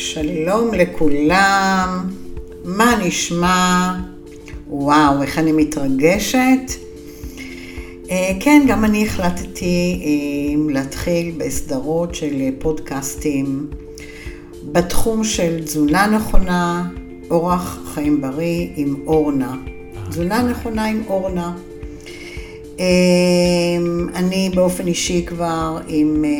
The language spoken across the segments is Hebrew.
שלום לכולם, מה נשמע? וואו, איך אני מתרגשת. אה, כן, גם אני החלטתי אה, להתחיל בסדרות של פודקאסטים בתחום של תזונה נכונה, אורח חיים בריא עם אורנה. תזונה נכונה עם אורנה. אמ, אני באופן אישי כבר עם אה,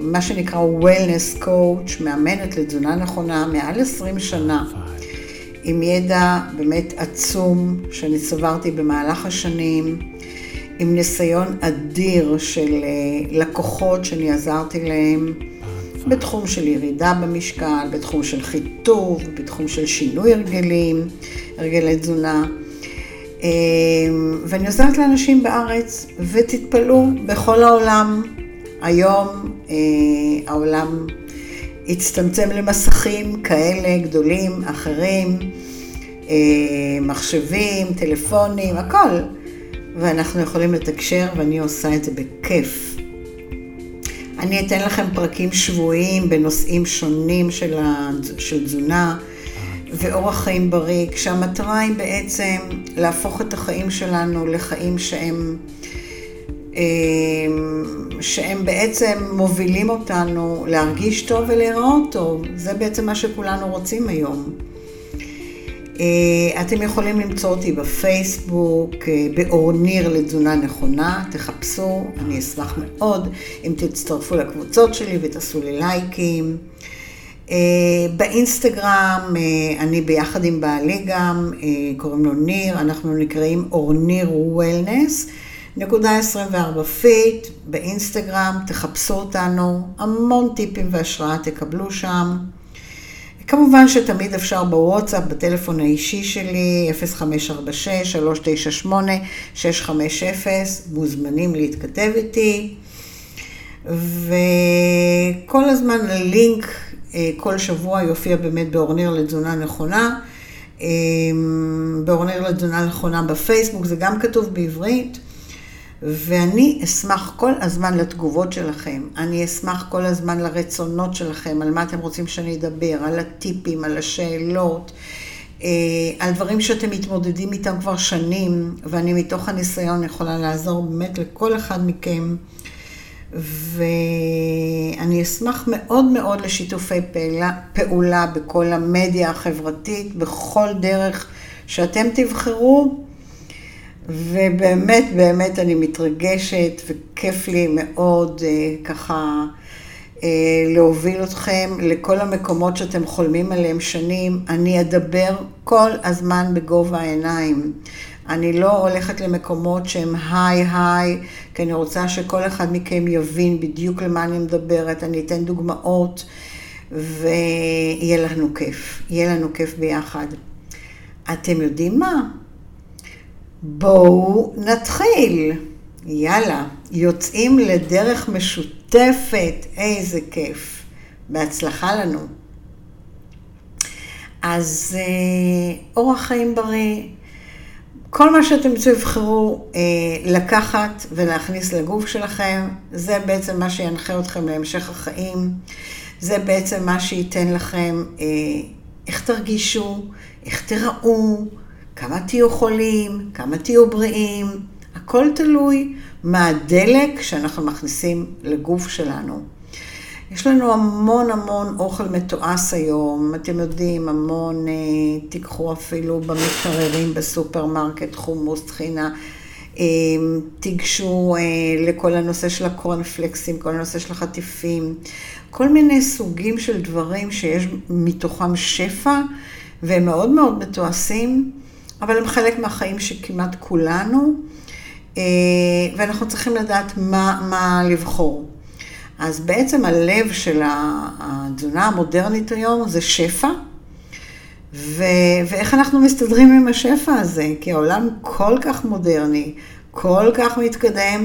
מה שנקרא Wellness Coach, מאמנת לתזונה נכונה, מעל 20 שנה, עם ידע באמת עצום שאני צברתי במהלך השנים, עם ניסיון אדיר של אה, לקוחות שאני עזרתי להם. בתחום של ירידה במשקל, בתחום של חיטוב, בתחום של שינוי הרגלים, הרגלי תזונה. אמ, ואני עוזרת לאנשים בארץ, ותתפלאו, בכל העולם, היום אה, העולם הצטמצם למסכים כאלה גדולים, אחרים, אה, מחשבים, טלפונים, הכל. ואנחנו יכולים לתקשר, ואני עושה את זה בכיף. אני אתן לכם פרקים שבועיים בנושאים שונים של, תזונה. ואורח חיים בריא, כשהמטרה היא בעצם להפוך את החיים שלנו לחיים שהם, אה, שהם בעצם מובילים אותנו להרגיש טוב ולהיראות טוב. זה בעצם מה שכולנו רוצים היום. אה, אתם יכולים למצוא אותי בפייסבוק, אה, באורניר לתזונה נכונה, תחפשו, אני אשמח מאוד אם תצטרפו לקבוצות שלי ותעשו לי לייקים. אה, באינסטגרם, אה, אני ביחד עם בעלי גם, אה, קוראים לו ניר, אנחנו נקראים אורניר Wellness, נקודה 24 Fit, באינסטגרם, תחפשו אותנו, המון טיפים והשראה תקבלו שם. כמובן שתמיד אפשר בוואטסאפ, בטלפון האישי שלי, 0546-398-650, מוזמנים להתכתב איתי. וכל הזמן לינק אה, כל שבוע יופיע באמת באורניר לתזונה נכונה. אה, באורניר לתזונה נכונה בפייסבוק, זה גם כתוב בעברית. ואני אשמח כל הזמן לתגובות שלכם, אני אשמח כל הזמן לרצונות שלכם, על מה אתם רוצים שאני אדבר, על הטיפים, על השאלות, אה, על דברים שאתם מתמודדים איתם כבר שנים, ואני מתוך הניסיון יכולה לעזור באמת לכל אחד מכם. ואני אשמח מאוד מאוד לשיתופי פעולה, פעולה בכל המדיה החברתית, בכל דרך שאתם תבחרו. ובאמת, באמת אני מתרגשת וכיף לי מאוד אה, ככה אה, להוביל אתכם לכל המקומות שאתם חולמים עליהם שנים. אני אדבר כל הזמן בגובה העיניים. אני לא הולכת למקומות שהם היי היי, כי אני רוצה שכל אחד מכם יבין בדיוק למה אני מדברת, אני אתן דוגמאות, ויהיה לנו כיף, יהיה לנו כיף ביחד. אתם יודעים מה? בואו נתחיל. יאללה, יוצאים לדרך משותפת, איזה כיף. בהצלחה לנו. אז אה, אורח חיים בריא. כל מה שאתם תבחרו אה, לקחת ולהכניס לגוף שלכם, זה בעצם מה שינחה אתכם להמשך החיים. זה בעצם מה שייתן לכם אה, איך תרגישו, איך תראו, כמה תהיו חולים, כמה תהיו בריאים. הכל תלוי מה הדלק שאנחנו מכניסים לגוף שלנו. יש לנו המון המון אוכל מתועש היום, אתם יודעים, המון, אה, תיקחו אפילו במקררים בסופרמרקט, חומוס, טחינה, אה, תיגשו אה, לכל הנושא של הקורנפלקסים, כל הנושא של החטיפים, כל מיני סוגים של דברים שיש מתוכם שפע, והם מאוד מאוד מתועשים, אבל הם חלק מהחיים של כמעט כולנו, אה, ואנחנו צריכים לדעת מה, מה לבחור. אז בעצם הלב של התזונה המודרנית היום זה שפע, ו- ואיך אנחנו מסתדרים עם השפע הזה, כי העולם כל כך מודרני, כל כך מתקדם,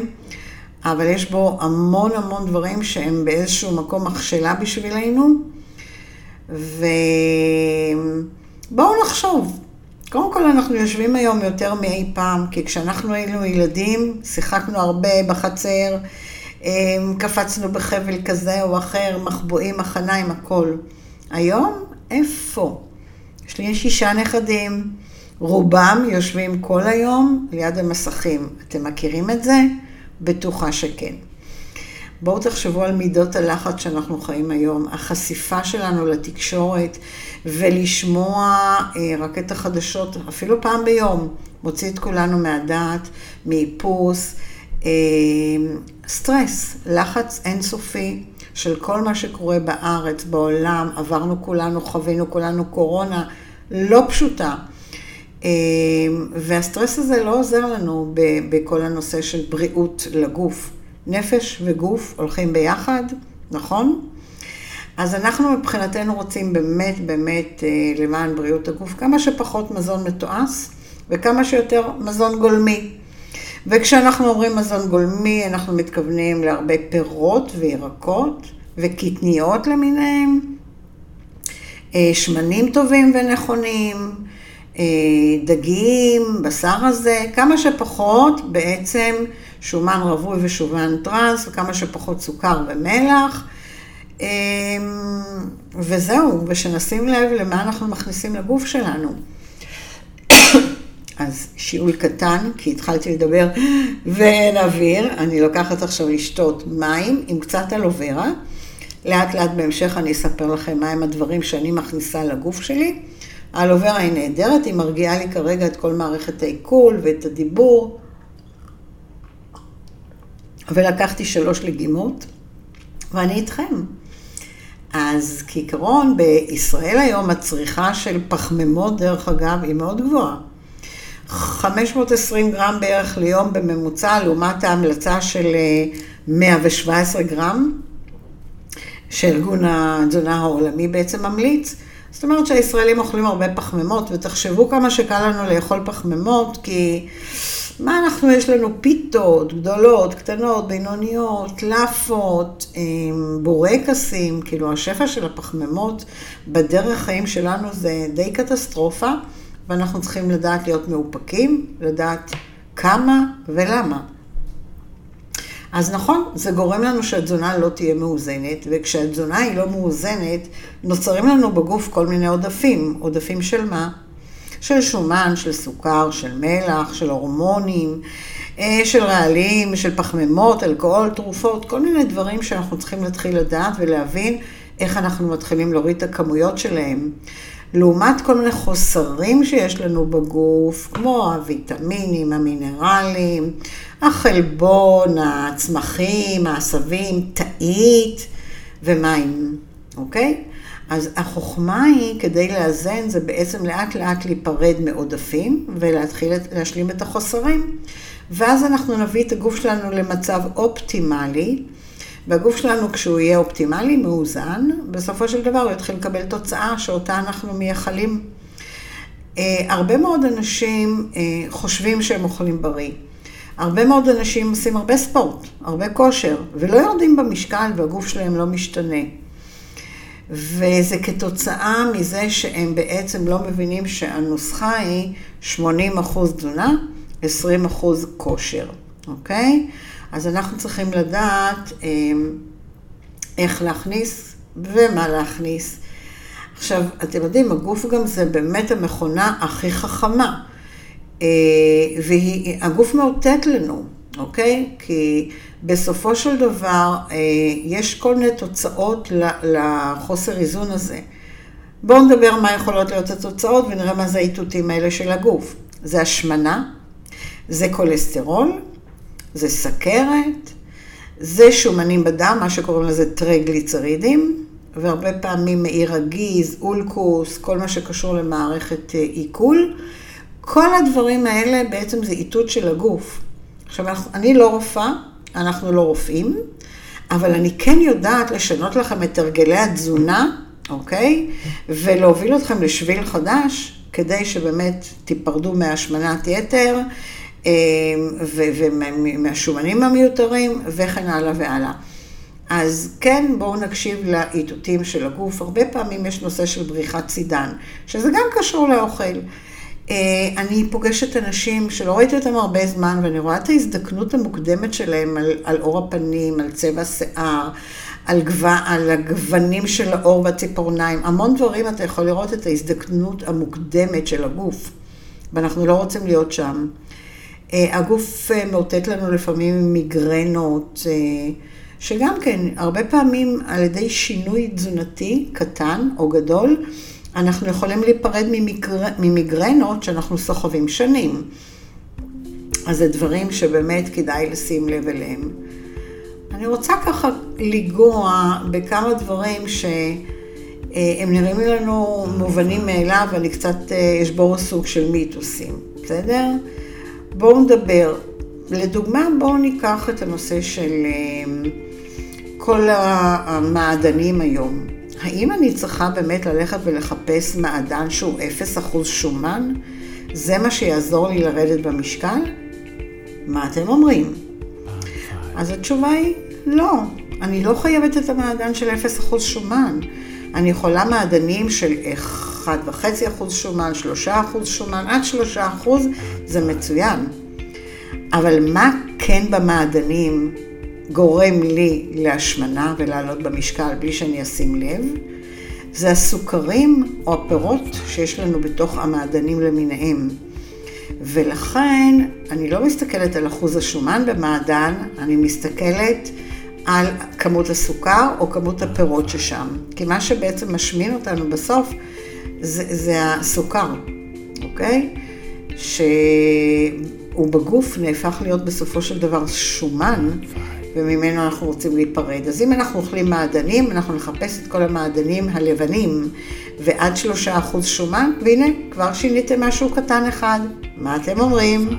אבל יש בו המון המון דברים שהם באיזשהו מקום מכשלה בשבילנו, ובואו נחשוב. קודם כל אנחנו יושבים היום יותר מאי פעם, כי כשאנחנו היינו ילדים, שיחקנו הרבה בחצר, קפצנו בחבל כזה או אחר, מחבואים, מחניים, הכל. היום, איפה? יש לי שישה נכדים, רובם יושבים כל היום ליד המסכים. אתם מכירים את זה? בטוחה שכן. בואו תחשבו על מידות הלחץ שאנחנו חיים היום, החשיפה שלנו לתקשורת ולשמוע אה, רק את החדשות, אפילו פעם ביום, מוציא את כולנו מהדעת, מאיפוס, סטרס, לחץ אינסופי של כל מה שקורה בארץ, בעולם, עברנו כולנו, חווינו כולנו קורונה לא פשוטה. אה, והסטרס הזה לא עוזר לנו בכל הנושא של בריאות לגוף. נפש וגוף הולכים ביחד, נכון? אז אנחנו מבחינתנו רוצים באמת באמת אה, למען בריאות הגוף כמה שפחות מזון מתועש וכמה שיותר מזון גולמי. וכשאנחנו אומרים מזון גולמי, אנחנו מתכוונים להרבה פירות וירקות וקטניות למיניהם, אה, שמנים טובים ונכונים, אה, דגים, בשר הזה, כמה שפחות בעצם שומן רווי ושומן טרנס, וכמה שפחות סוכר ומלח. אמ, וזהו, ושנשים לב למה אנחנו מכניסים לגוף שלנו. אז שיעול קטן, כי התחלתי לדבר ואין אוויר, אני לוקחת עכשיו לשתות מים עם קצת אלוברה. לאט לאט בהמשך אני אספר לכם מהם הדברים שאני מכניסה לגוף שלי. האלוברה היא נהדרת, היא מרגיעה לי כרגע את כל מערכת העיכול ואת הדיבור. ולקחתי שלוש לגימות, ואני איתכם. אז כעיקרון, בישראל היום הצריכה של פחמימות, דרך אגב, היא מאוד גבוהה. 520 גרם בערך ליום בממוצע, לעומת ההמלצה של 117 אה, גרם, שארגון התזונה העולמי בעצם ממליץ. זאת אומרת שהישראלים אוכלים הרבה פחמימות, ותחשבו כמה שקל לנו לאכול פחמימות, כי מה אנחנו, יש לנו פיתות גדולות, קטנות, בינוניות, לאפות, בורקסים, כאילו השפע של הפחמימות בדרך חיים שלנו זה די קטסטרופה, ואנחנו צריכים לדעת להיות מאופקים, לדעת כמה ולמה. אז נכון, זה גורם לנו שהתזונה לא תהיה מאוזנת, וכשהתזונה היא לא מאוזנת, נוצרים לנו בגוף כל מיני עודפים. עודפים של מה? של שומן, של סוכר, של מלח, של הורמונים, אה, של רעלים, של פחמימות, אלכוהול, תרופות, כל מיני דברים שאנחנו צריכים להתחיל לדעת ולהבין איך אנחנו מתחילים להוריד את הכמויות שלהם. לעומת כל מיני חוסרים שיש לנו בגוף, כמו הוויטמינים, המינרלים, החלבון, הצמחים, העשבים, תאית ומים, אוקיי? אז החוכמה היא, כדי לאזן, זה בעצם לאט לאט להיפרד מעודפים ולהתחיל להשלים את החוסרים. ואז אנחנו נביא את הגוף שלנו למצב אופטימלי, והגוף שלנו, כשהוא יהיה אופטימלי, מאוזן, בסופו של דבר הוא יתחיל לקבל תוצאה שאותה אנחנו מייחלים. Uh, הרבה מאוד אנשים uh, חושבים שהם אוכלים בריא. הרבה מאוד אנשים עושים הרבה ספורט, הרבה כושר, ולא יורדים במשקל והגוף שלהם לא משתנה. וזה כתוצאה מזה שהם בעצם לא מבינים שהנוסחה היא 80 אחוז תזונה, 20 אחוז כושר, אוקיי? אז אנחנו צריכים לדעת אמ, איך להכניס ומה להכניס. עכשיו, אתם יודעים, הגוף גם זה באמת המכונה הכי חכמה. אה, והגוף מאותת לנו, אוקיי? כי בסופו של דבר אה, יש כל מיני תוצאות לחוסר איזון הזה. בואו נדבר מה יכולות להיות התוצאות ונראה מה זה האיתותים האלה של הגוף. זה השמנה, זה כולסטרול, זה סכרת, זה שומנים בדם, מה שקוראים לזה טרגליצרידים, והרבה פעמים מעי רגיז, אולקוס, כל מה שקשור למערכת אה, עיכול. כל הדברים האלה בעצם זה איתות של הגוף. עכשיו, אני לא רופאה, אנחנו לא רופאים, אבל אני כן יודעת לשנות לכם את הרגלי התזונה, אוקיי? ולהוביל אתכם לשביל חדש, כדי שבאמת תיפרדו מהשמנת יתר ומהשומנים המיותרים וכן הלאה והלאה. אז כן, בואו נקשיב לאיתותים של הגוף. הרבה פעמים יש נושא של בריחת צידן, שזה גם קשור לאוכל. אה, אני פוגשת אנשים שלא ראיתי אותם הרבה זמן, ואני רואה את ההזדקנות המוקדמת שלהם על, על עור הפנים, על צבע שיער, על, גו... על הגוונים של האור והציפורניים, המון דברים אתה יכול לראות את ההזדקנות המוקדמת של הגוף, ואנחנו לא רוצים להיות שם. אה, הגוף אה, מאותת לנו לפעמים מיגרנות, אה, שגם כן, הרבה פעמים על ידי שינוי תזונתי קטן או גדול, אנחנו יכולים להיפרד ממגר... ממיגרנות שאנחנו סוחבים שנים. אז זה דברים שבאמת כדאי לשים לב אליהם. אני רוצה ככה לנגוע בכמה דברים שהם נראים לנו מובנים מאליו, ואני קצת אשבור סוג של מיתוסים, בסדר? בואו נדבר. לדוגמה, בואו ניקח את הנושא של כל המעדנים היום. האם אני צריכה באמת ללכת ולחפש מעדן שהוא 0% שומן? זה מה שיעזור לי לרדת במשקל? מה אתם אומרים? אז התשובה היא, לא. אני לא חייבת את המעדן של 0% שומן. אני יכולה מעדנים של 1.5% שומן, 3% שומן, עד 3% זה מצוין. אבל מה כן במעדנים גורם לי להשמנה ולעלות במשקל בלי שאני אשים לב? זה הסוכרים או הפירות שיש לנו בתוך המעדנים למיניהם. ולכן אני לא מסתכלת על אחוז השומן במעדן, אני מסתכלת על כמות הסוכר או כמות הפירות ששם. כי מה שבעצם משמין אותנו בסוף זה, זה הסוכר, אוקיי? שהוא בגוף נהפך להיות בסופו של דבר שומן, וממנו אנחנו רוצים להיפרד. אז אם אנחנו אוכלים מעדנים, אנחנו נחפש את כל המעדנים הלבנים, ועד שלושה אחוז שומן, והנה, כבר שיניתם משהו קטן אחד. מה אתם אומרים?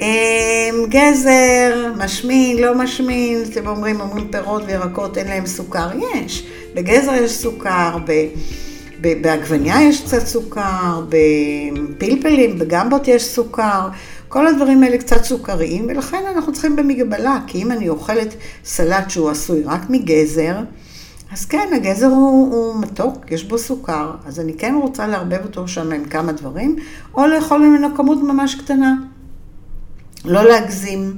אמ, גזר, משמין, לא משמין, אתם אומרים, אומרים פירות וירקות, אין להם סוכר. יש, בגזר יש סוכר, ב... בעגבניה יש קצת סוכר, בפלפלים, בגמבות יש סוכר, כל הדברים האלה קצת סוכריים, ולכן אנחנו צריכים במגבלה, כי אם אני אוכלת סלט שהוא עשוי רק מגזר, אז כן, הגזר הוא, הוא מתוק, יש בו סוכר, אז אני כן רוצה לערבב אותו שם עם כמה דברים, או לאכול ממנו כמות ממש קטנה. לא להגזים,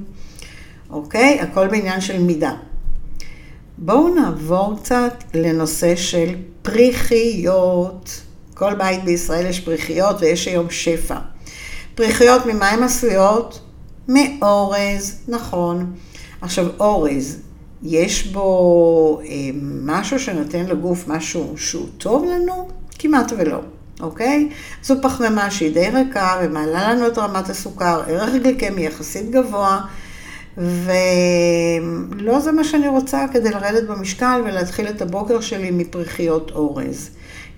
אוקיי? הכל בעניין של מידה. בואו נעבור קצת לנושא של פריחיות. כל בית בישראל יש פריחיות ויש היום שפע. פריחיות ממה הן עשויות? מאורז, נכון. עכשיו אורז, יש בו אה, משהו שנותן לגוף משהו שהוא טוב לנו? כמעט ולא, אוקיי? זו פחמימה שהיא די ריקה ומעלה לנו את רמת הסוכר, ערך גליקמי יחסית גבוה. ולא זה מה שאני רוצה כדי לרדת במשקל ולהתחיל את הבוקר שלי מפריחיות אורז.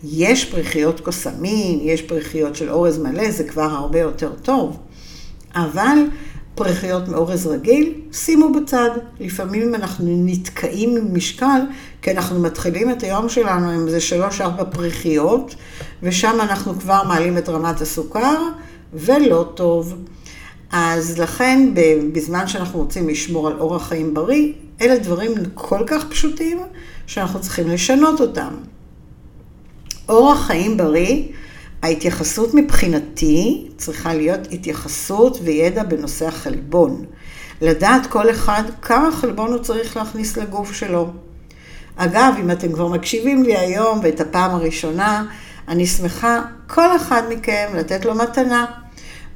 יש פריחיות קוסמין, יש פריחיות של אורז מלא, זה כבר הרבה יותר טוב, אבל פריחיות מאורז רגיל, שימו בצד. לפעמים אנחנו נתקעים עם משקל, כי אנחנו מתחילים את היום שלנו עם איזה שלוש-ארבע פריחיות, ושם אנחנו כבר מעלים את רמת הסוכר, ולא טוב. אז לכן, בזמן שאנחנו רוצים לשמור על אורח חיים בריא, אלה דברים כל כך פשוטים, שאנחנו צריכים לשנות אותם. אורח חיים בריא, ההתייחסות מבחינתי צריכה להיות התייחסות וידע בנושא החלבון. לדעת כל אחד כמה חלבון הוא צריך להכניס לגוף שלו. אגב, אם אתם כבר מקשיבים לי היום ואת הפעם הראשונה, אני שמחה כל אחד מכם לתת לו מתנה.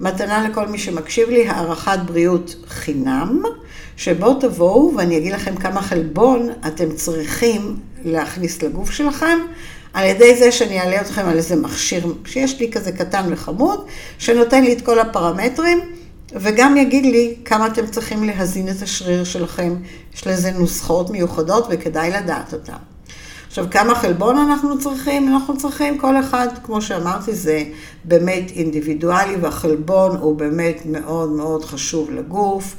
מתנה לכל מי שמקשיב לי, הערכת בריאות חינם, שבו תבואו ואני אגיד לכם כמה חלבון אתם צריכים להכניס לגוף שלכם, על ידי זה שאני אעלה אתכם על איזה מכשיר שיש לי כזה קטן וחמוד, שנותן לי את כל הפרמטרים, וגם יגיד לי כמה אתם צריכים להזין את השריר שלכם. יש לזה נוסחאות מיוחדות וכדאי לדעת אותן. עכשיו, כמה חלבון אנחנו צריכים? אנחנו צריכים כל אחד, כמו שאמרתי, זה באמת אינדיבידואלי, והחלבון הוא באמת מאוד מאוד חשוב לגוף.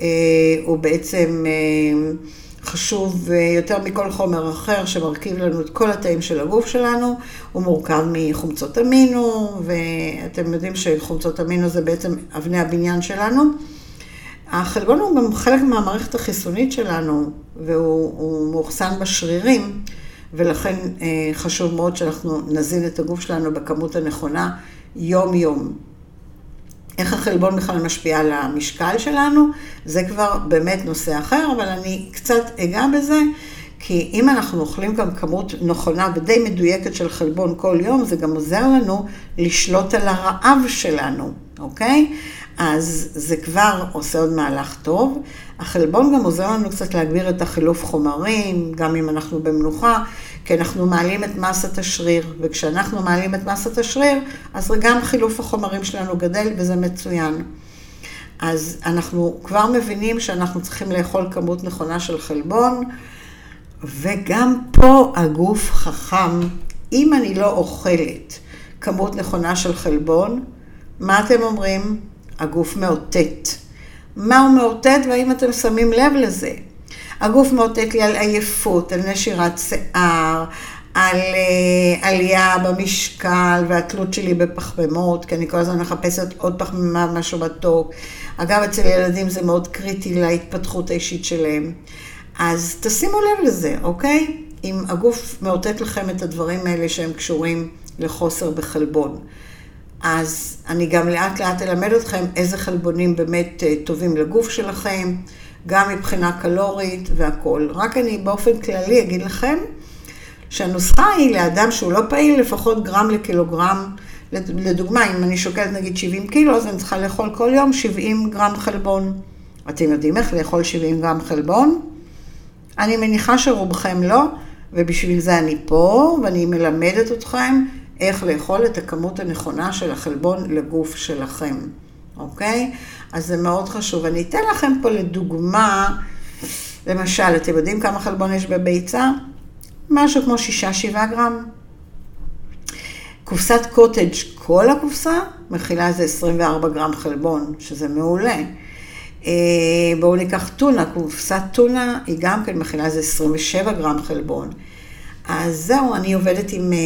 אה, הוא בעצם אה, חשוב אה, יותר מכל חומר אחר שמרכיב לנו את כל התאים של הגוף שלנו. הוא מורכב מחומצות אמינו, ואתם יודעים שחומצות אמינו זה בעצם אבני הבניין שלנו. החלבון הוא גם חלק מהמערכת החיסונית שלנו, והוא מאוחסן בשרירים. ולכן אה, חשוב מאוד שאנחנו נזין את הגוף שלנו בכמות הנכונה יום-יום. איך החלבון בכלל משפיע על המשקל שלנו, זה כבר באמת נושא אחר, אבל אני קצת אגע בזה, כי אם אנחנו אוכלים גם כמות נכונה ודי מדויקת של חלבון כל יום, זה גם עוזר לנו לשלוט על הרעב שלנו, אוקיי? אז זה כבר עושה עוד מהלך טוב. החלבון גם עוזר לנו קצת להגביר את החילוף חומרים, גם אם אנחנו במנוחה, כי אנחנו מעלים את מסת השריר, וכשאנחנו מעלים את מסת השריר, אז גם חילוף החומרים שלנו גדל וזה מצוין. אז אנחנו כבר מבינים שאנחנו צריכים לאכול כמות נכונה של חלבון, וגם פה הגוף חכם. אם אני לא אוכלת כמות נכונה של חלבון, מה אתם אומרים? הגוף מאותת. מה הוא מאותת והאם אתם שמים לב לזה? הגוף מאותת לי על עייפות, על נשירת שיער, על uh, עלייה במשקל והתלות שלי בפחמימות, כי אני כל הזמן מחפשת עוד פחמימה, משהו מתוק. אגב, אצל ילדים זה מאוד קריטי להתפתחות האישית שלהם. אז תשימו לב לזה, אוקיי? אם הגוף מאותת לכם את הדברים האלה שהם קשורים לחוסר בחלבון. אז אני גם לאט לאט אלמד אתכם איזה חלבונים באמת אה, טובים לגוף שלכם, גם מבחינה קלורית והכול. רק אני באופן כללי אגיד לכם שהנוסחה היא לאדם שהוא לא פעיל לפחות גרם לקילוגרם. לדוגמה, אם אני שוקלת נגיד 70 קילו, אז אני צריכה לאכול כל יום 70 גרם חלבון. אתם יודעים איך לאכול 70 גרם חלבון? אני מניחה שרובכם לא, ובשביל זה אני פה, ואני מלמדת אתכם איך לאכול את הכמות הנכונה של החלבון לגוף שלכם, אוקיי? אז זה מאוד חשוב. אני אתן לכם פה לדוגמה, למשל, אתם יודעים כמה חלבון יש בביצה? משהו כמו 6-7 גרם. קופסת קוטג', כל הקופסה מכילה איזה 24 גרם חלבון, שזה מעולה. אה, בואו ניקח טונה, קופסת טונה היא גם כן מכילה איזה 27 גרם חלבון. אז זהו, אני עובדת עם אה,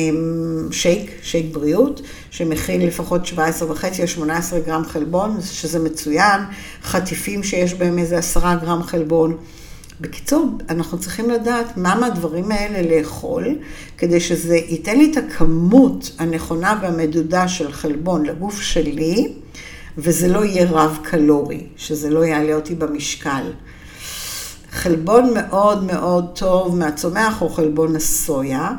שייק, שייק בריאות, שמכיל לפחות 17 וחצי או 18 גרם חלבון, שזה מצוין, חטיפים שיש בהם איזה 10 גרם חלבון. בקיצור, אנחנו צריכים לדעת מה מהדברים האלה לאכול, כדי שזה ייתן לי את הכמות הנכונה והמדודה של חלבון לגוף שלי, וזה לא יהיה רב קלורי, שזה לא יעלה אותי במשקל. חלבון מאוד מאוד טוב מהצומח הוא חלבון הסויה,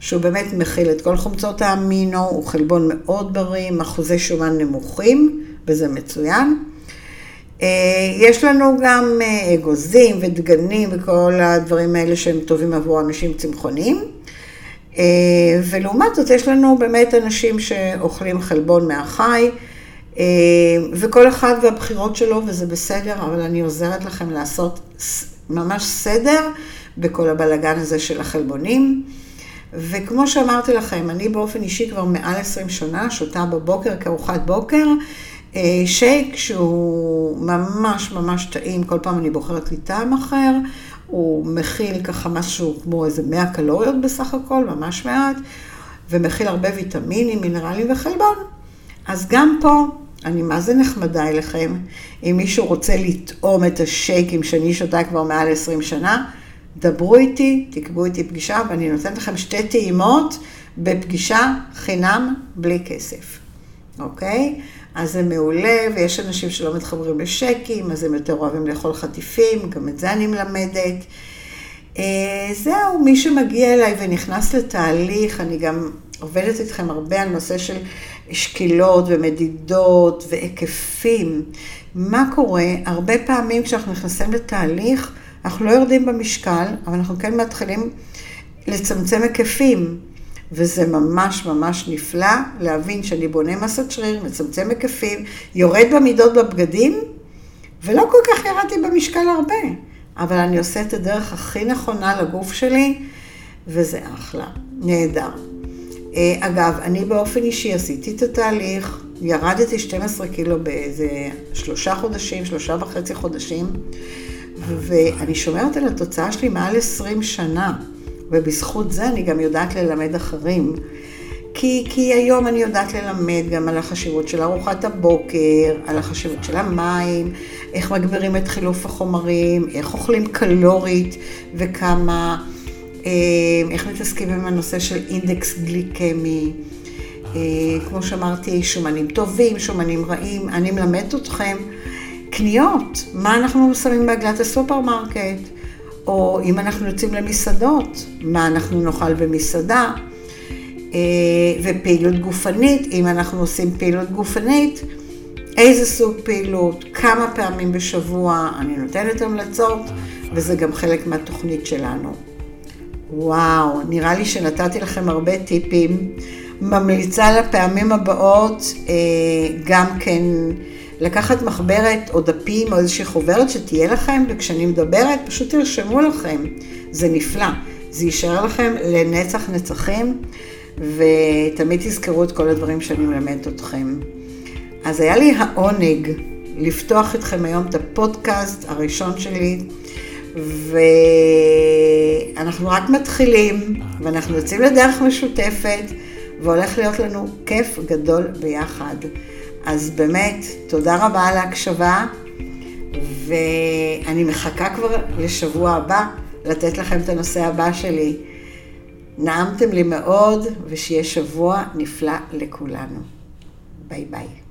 שהוא באמת מכיל את כל חומצות האמינו, הוא חלבון מאוד בריא, עם אחוזי שומן נמוכים, וזה מצוין. אה, יש לנו גם אה, אגוזים ודגנים וכל הדברים האלה שהם טובים עבור אנשים צמחוניים. אה, ולעומת זאת יש לנו באמת אנשים שאוכלים חלבון מהחי, וכל אחד והבחירות שלו, וזה בסדר, אבל אני עוזרת לכם לעשות ממש סדר בכל הבלגן הזה של החלבונים. וכמו שאמרתי לכם, אני באופן אישי כבר מעל 20 שנה שותה בבוקר כארוחת בוקר אה, שייק שהוא ממש ממש טעים, כל פעם אני בוחרת לי טעם אחר, הוא מכיל ככה משהו כמו איזה 100 קלוריות בסך הכל, ממש מעט, ומכיל הרבה ויטמינים, מינרלים וחלבון. אז גם פה אני מה זה נחמדה אליכם. אם מישהו רוצה לטעום את השייקים שאני שותה כבר מעל 20 שנה, דברו איתי, תקבעו איתי פגישה, ואני נותנת לכם שתי טעימות בפגישה חינם בלי כסף, אוקיי? אז זה מעולה, ויש אנשים שלא מתחברים לשקים, אז הם יותר אוהבים לאכול חטיפים, גם את זה אני מלמדת. אה, זהו, מי שמגיע אליי ונכנס לתהליך, אני גם עובדת איתכם הרבה על נושא של שקילות ומדידות והיקפים. מה קורה? הרבה פעמים כשאנחנו נכנסים לתהליך, אנחנו לא יורדים במשקל, אבל אנחנו כן מתחילים לצמצם היקפים. וזה ממש ממש נפלא להבין שאני בונה מסת שריר, מצמצם היקפים, יורד במידות בבגדים, ולא כל כך ירדתי במשקל הרבה, אבל אני עושה את הדרך הכי נכונה לגוף שלי, וזה אחלה, נהדר. אה, אגב, אני באופן אישי עשיתי את התהליך, ירדתי 12 קילו באיזה שלושה חודשים, שלושה וחצי חודשים, ואני שומרת על התוצאה שלי מעל 20 שנה. ובזכות זה אני גם יודעת ללמד אחרים. כי, כי היום אני יודעת ללמד גם על החשיבות של ארוחת הבוקר, על החשיבות של המים, איך מגבירים את חילוף החומרים, איך אוכלים קלורית וכמה, איך מתעסקים עם הנושא של אינדקס גליקמי. אה, כמו שאמרתי, שומנים טובים, שומנים רעים. אני מלמדת אתכם קניות, מה אנחנו שמים בעגלת הסופרמרקט. או אם אנחנו יוצאים למסעדות, מה אנחנו נאכל במסעדה, אה, ופעילות גופנית, אם אנחנו עושים פעילות גופנית, איזה סוג פעילות, כמה פעמים בשבוע, אני נותנת המלצות, וזה גם חלק מהתוכנית שלנו. וואו, נראה לי שנתתי לכם הרבה טיפים. ממליצה לפעמים הבאות אה, גם כן לקחת מחברת או דפים או איזושהי חוברת שתהיה לכם, וכשאני מדברת פשוט תרשמו לכם, זה נפלא. זה יישאר לכם לנצח נצחים, ותמיד תזכרו את כל הדברים שאני מלמדת אתכם. אז היה לי העונג לפתוח איתכם היום את הפודקאסט הראשון שלי, ואנחנו רק מתחילים, ואנחנו יוצאים לדרך משותפת, והולך להיות לנו כיף גדול ביחד. אז באמת, תודה רבה על ההקשבה, ואני מחכה כבר לשבוע הבא לתת לכם את הנושא הבא שלי. נעמתם לי מאוד, ושיהיה שבוע נפלא לכולנו. ביי ביי.